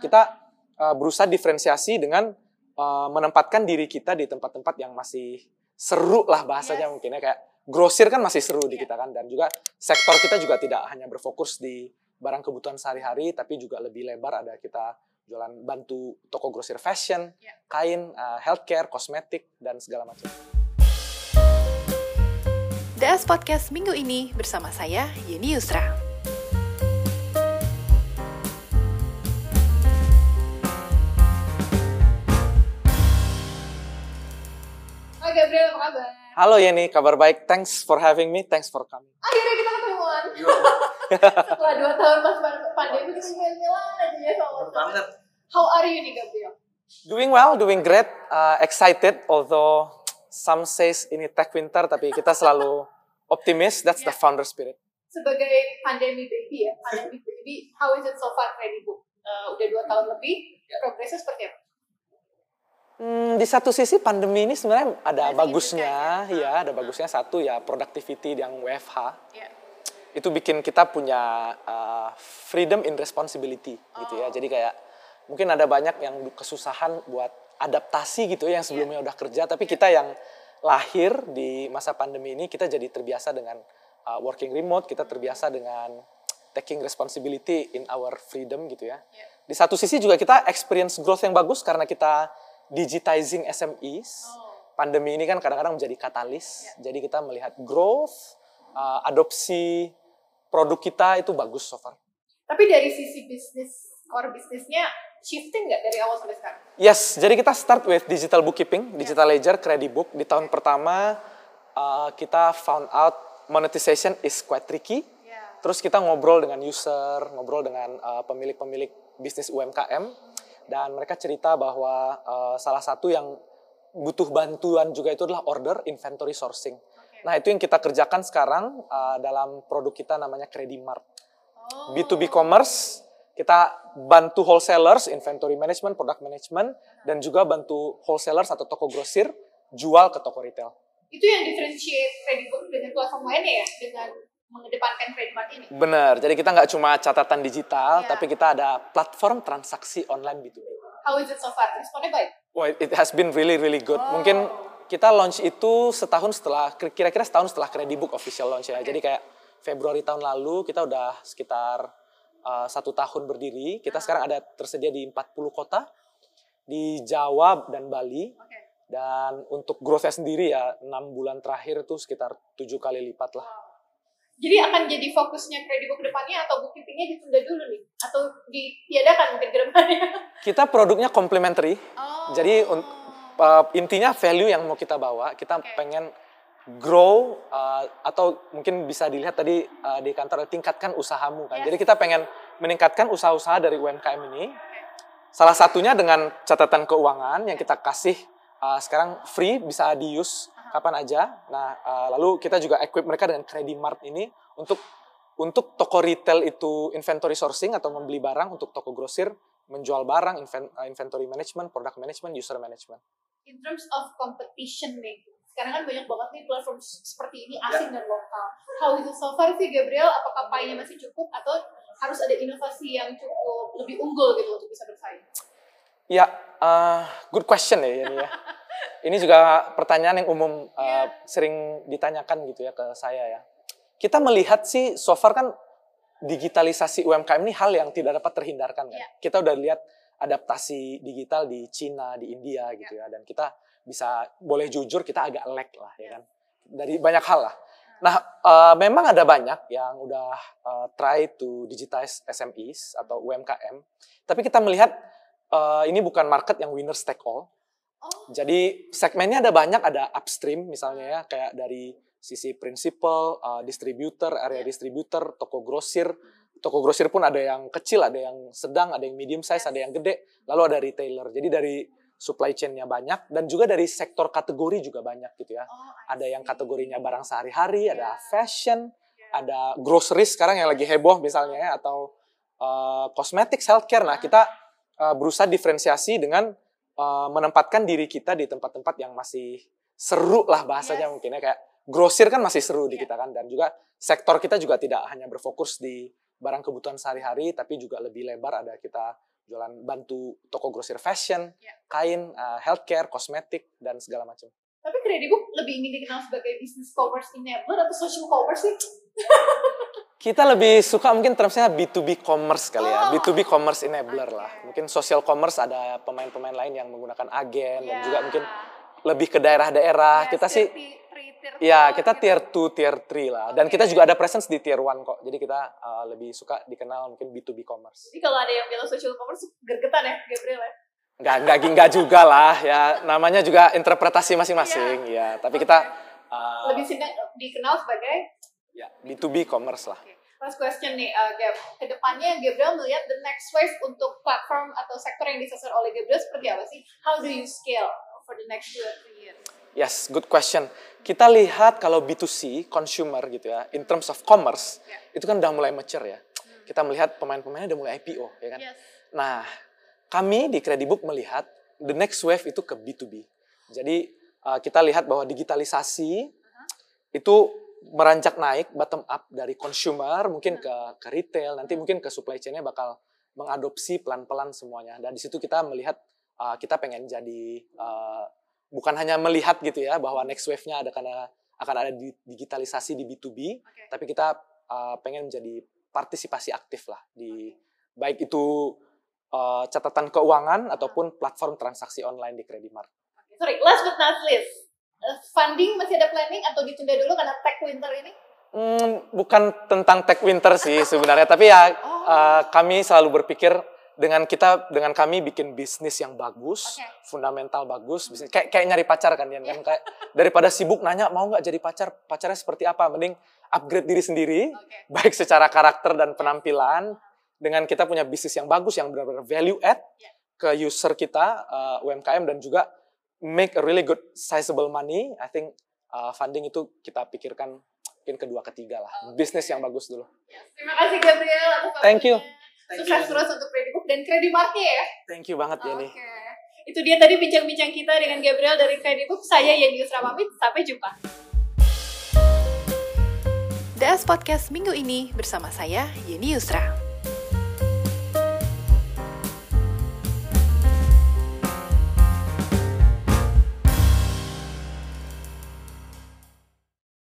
Kita uh, berusaha diferensiasi dengan uh, menempatkan diri kita di tempat-tempat yang masih seru lah bahasanya yes. mungkin ya kayak grosir kan masih seru yeah. di iya. kita kan dan juga sektor kita juga tidak hanya berfokus di barang kebutuhan sehari-hari tapi juga lebih lebar ada kita jualan bantu toko grosir fashion, yeah. kain, uh, healthcare, kosmetik dan segala macam. DS Podcast minggu ini bersama saya Yeni Yusra. Halo Yeni, kabar baik. Thanks for having me. Thanks for coming. Akhirnya kita ketemuan. Setelah dua tahun pas pandemi kita jalan aja ya sama banget. How are you nih Gabriel? Doing well, doing great. Uh, excited, although some says ini tech winter, tapi kita selalu optimis. That's yeah. the founder spirit. Sebagai pandemi baby ya, pandemi baby, how is it so far, Credibook? Uh, udah dua tahun lebih, progresnya seperti apa? Hmm, di satu sisi pandemi ini sebenarnya ada bagusnya, ya. ya, ada bagusnya satu ya productivity yang WFH. Ya. Itu bikin kita punya uh, freedom in responsibility oh. gitu ya. Oh. Jadi kayak mungkin ada banyak yang kesusahan buat adaptasi gitu ya yang sebelumnya ya. udah kerja, tapi ya. kita yang lahir di masa pandemi ini kita jadi terbiasa dengan uh, working remote, kita terbiasa dengan taking responsibility in our freedom gitu ya. ya. Di satu sisi juga kita experience growth yang bagus karena kita digitizing SMEs. Oh. Pandemi ini kan kadang-kadang menjadi katalis. Yeah. Jadi kita melihat growth, uh, adopsi produk kita itu bagus so far. Tapi dari sisi bisnis, core bisnisnya shifting nggak dari awal sampai sekarang? Yes, jadi kita start with digital bookkeeping, digital yeah. ledger, credit book. Di tahun pertama uh, kita found out monetization is quite tricky. Yeah. Terus kita ngobrol dengan user, ngobrol dengan uh, pemilik-pemilik uh, bisnis UMKM dan mereka cerita bahwa uh, salah satu yang butuh bantuan juga itu adalah order inventory sourcing. Okay. Nah, itu yang kita kerjakan sekarang uh, dalam produk kita namanya Credimart. Oh. B2B commerce, kita bantu wholesalers, inventory management, product management, dan juga bantu wholesalers atau toko grosir jual ke toko retail. Itu yang differentiate Credibook dengan platform lainnya ya? Dengan mengedepankan trademark ini. Benar. Jadi kita nggak cuma catatan digital, yeah. tapi kita ada platform transaksi online B2B. How is it so far? Responnya baik? Well, it has been really really good. Oh. Mungkin kita launch itu setahun setelah kira-kira setahun setelah Credibook official launch ya. Okay. Jadi kayak Februari tahun lalu kita udah sekitar uh, satu tahun berdiri. Kita uh sekarang ada tersedia di 40 kota di Jawa dan Bali. Okay. Dan untuk growth-nya sendiri ya 6 bulan terakhir itu sekitar tujuh kali lipat lah. Wow jadi akan jadi fokusnya kredibook ke depannya atau bookkeepingnya ditunda dulu nih? Atau ditiadakan mungkin ke depannya? Kita produknya complementary. Oh. Jadi uh, intinya value yang mau kita bawa, kita okay. pengen grow uh, atau mungkin bisa dilihat tadi uh, di kantor tingkatkan usahamu kan. Yes. Jadi kita pengen meningkatkan usaha-usaha dari UMKM ini. Okay. Salah satunya dengan catatan keuangan yang kita kasih uh, sekarang free bisa di-use kapan aja. Nah, uh, lalu kita juga equip mereka dengan Credit Mart ini untuk untuk toko retail itu inventory sourcing atau membeli barang, untuk toko grosir menjual barang, eh, inventory management, product management, user management. In terms of competition nih, sekarang kan banyak banget nih platform seperti ini asing dan lokal. How is it so far sih Gabriel? Apakah paynya masih cukup atau harus ada inovasi yang cukup lebih unggul gitu untuk bisa bersaing? Ya, uh, good question ya ini ya. Ini juga pertanyaan yang umum uh, sering ditanyakan gitu ya ke saya ya. Kita melihat sih so far kan digitalisasi UMKM ini hal yang tidak dapat terhindarkan kan. Yeah. Kita udah lihat adaptasi digital di Cina, di India gitu yeah. ya dan kita bisa boleh jujur kita agak lag lah ya kan. Dari banyak hal lah. Nah, uh, memang ada banyak yang udah uh, try to digitize SMEs atau UMKM, tapi kita melihat uh, ini bukan market yang winner take all Oh. Jadi segmennya ada banyak, ada upstream misalnya ya, kayak dari sisi principal, uh, distributor, area yeah. distributor, toko grosir. Toko grosir pun ada yang kecil, ada yang sedang, ada yang medium size, ada yang gede. Lalu ada retailer. Jadi dari supply chain-nya banyak dan juga dari sektor kategori juga banyak gitu ya. Oh, ada yang kategorinya barang sehari-hari, yeah. ada fashion, yeah. ada grocery sekarang yang lagi heboh misalnya ya atau uh, cosmetics, healthcare. Nah, kita uh, berusaha diferensiasi dengan uh, menempatkan diri kita di tempat-tempat yang masih seru lah bahasanya yes. mungkin ya kayak grosir kan masih seru yeah. di iya. kita kan dan juga sektor kita juga tidak hanya berfokus di barang kebutuhan sehari-hari tapi juga lebih lebar ada kita jualan bantu toko grosir fashion, Ya. kain, uh, healthcare, kosmetik dan segala macam. Tapi Credibook lebih ingin dikenal sebagai business commerce enabler atau social commerce sih? Kita lebih suka mungkin termsnya B2B commerce kali ya, Oh. B2B commerce enabler Oke. lah. Mungkin social commerce ada pemain-pemain lain yang menggunakan agen dan Ya. juga mungkin lebih ke daerah-daerah. Ya, kita sih Ya, kita gitu. tier 2, tier 3 lah. Dan Oke. kita juga ada presence di tier 1 kok. Jadi kita uh, lebih suka dikenal mungkin B2B commerce. Jadi kalau ada yang bilang social commerce, gergetan ya, Gabriel ya? Nggak, nggak, nggak juga lah. Ya, namanya juga interpretasi masing-masing. Ya, tapi Oke. kita uh, Lebih dikenal sebagai ya, B2B commerce lah. Last question nih, uh, Gab. Ke depannya Gabriel melihat the next wave untuk platform atau sektor yang disasar oleh Gabriel seperti apa sih? How do you scale for the next two or three years? Yes, good question. Kita lihat kalau B2C, consumer gitu ya, in terms of commerce, Ya. itu kan udah mulai mature ya. Kita melihat pemain-pemainnya udah mulai IPO, ya kan? Yes. Nah, kami di Credibook melihat the next wave itu ke B2B. Jadi uh, kita lihat bahwa digitalisasi itu meranjak naik bottom up dari consumer mungkin ke ke retail, nanti mungkin ke supply chain-nya bakal mengadopsi pelan-pelan semuanya. Dan di situ kita melihat uh, kita pengen jadi uh, bukan hanya melihat gitu ya bahwa next wave-nya ada karena akan ada di digitalisasi di B2B, Oke. tapi kita uh, pengen menjadi partisipasi aktif lah di baik itu uh, catatan keuangan ataupun platform transaksi online di Credimart. Oke, Sorry, last but not least. Uh, funding masih ada planning atau ditunda dulu karena tech winter ini? Hmm, bukan tentang tech winter sih sebenarnya, tapi ya Oh. uh, kami selalu berpikir dengan kita dengan kami bikin bisnis yang bagus, Oke. fundamental bagus, bisnis kayak kayak nyari pacar kan Yan, kan kayak daripada sibuk nanya mau nggak jadi pacar, pacarnya seperti apa, mending upgrade diri sendiri, Oke. baik secara karakter dan penampilan dengan kita punya bisnis yang bagus yang benar-benar value add Ya. ke user kita uh, UMKM dan juga make a really good sizable money I think uh, funding itu kita pikirkan mungkin kedua ketiga lah Oke. bisnis yang bagus dulu. Terima kasih Gabriel atas Thank you. waktunya. Sukses terus untuk Credibook dan Credimartnya ya. thank you banget ya Oke. nih Itu dia tadi bincang-bincang kita dengan Gabriel dari Credibook. Saya Yeni Yusra pamit. Sampai jumpa. DS Podcast minggu ini bersama saya, Yeni Yusra.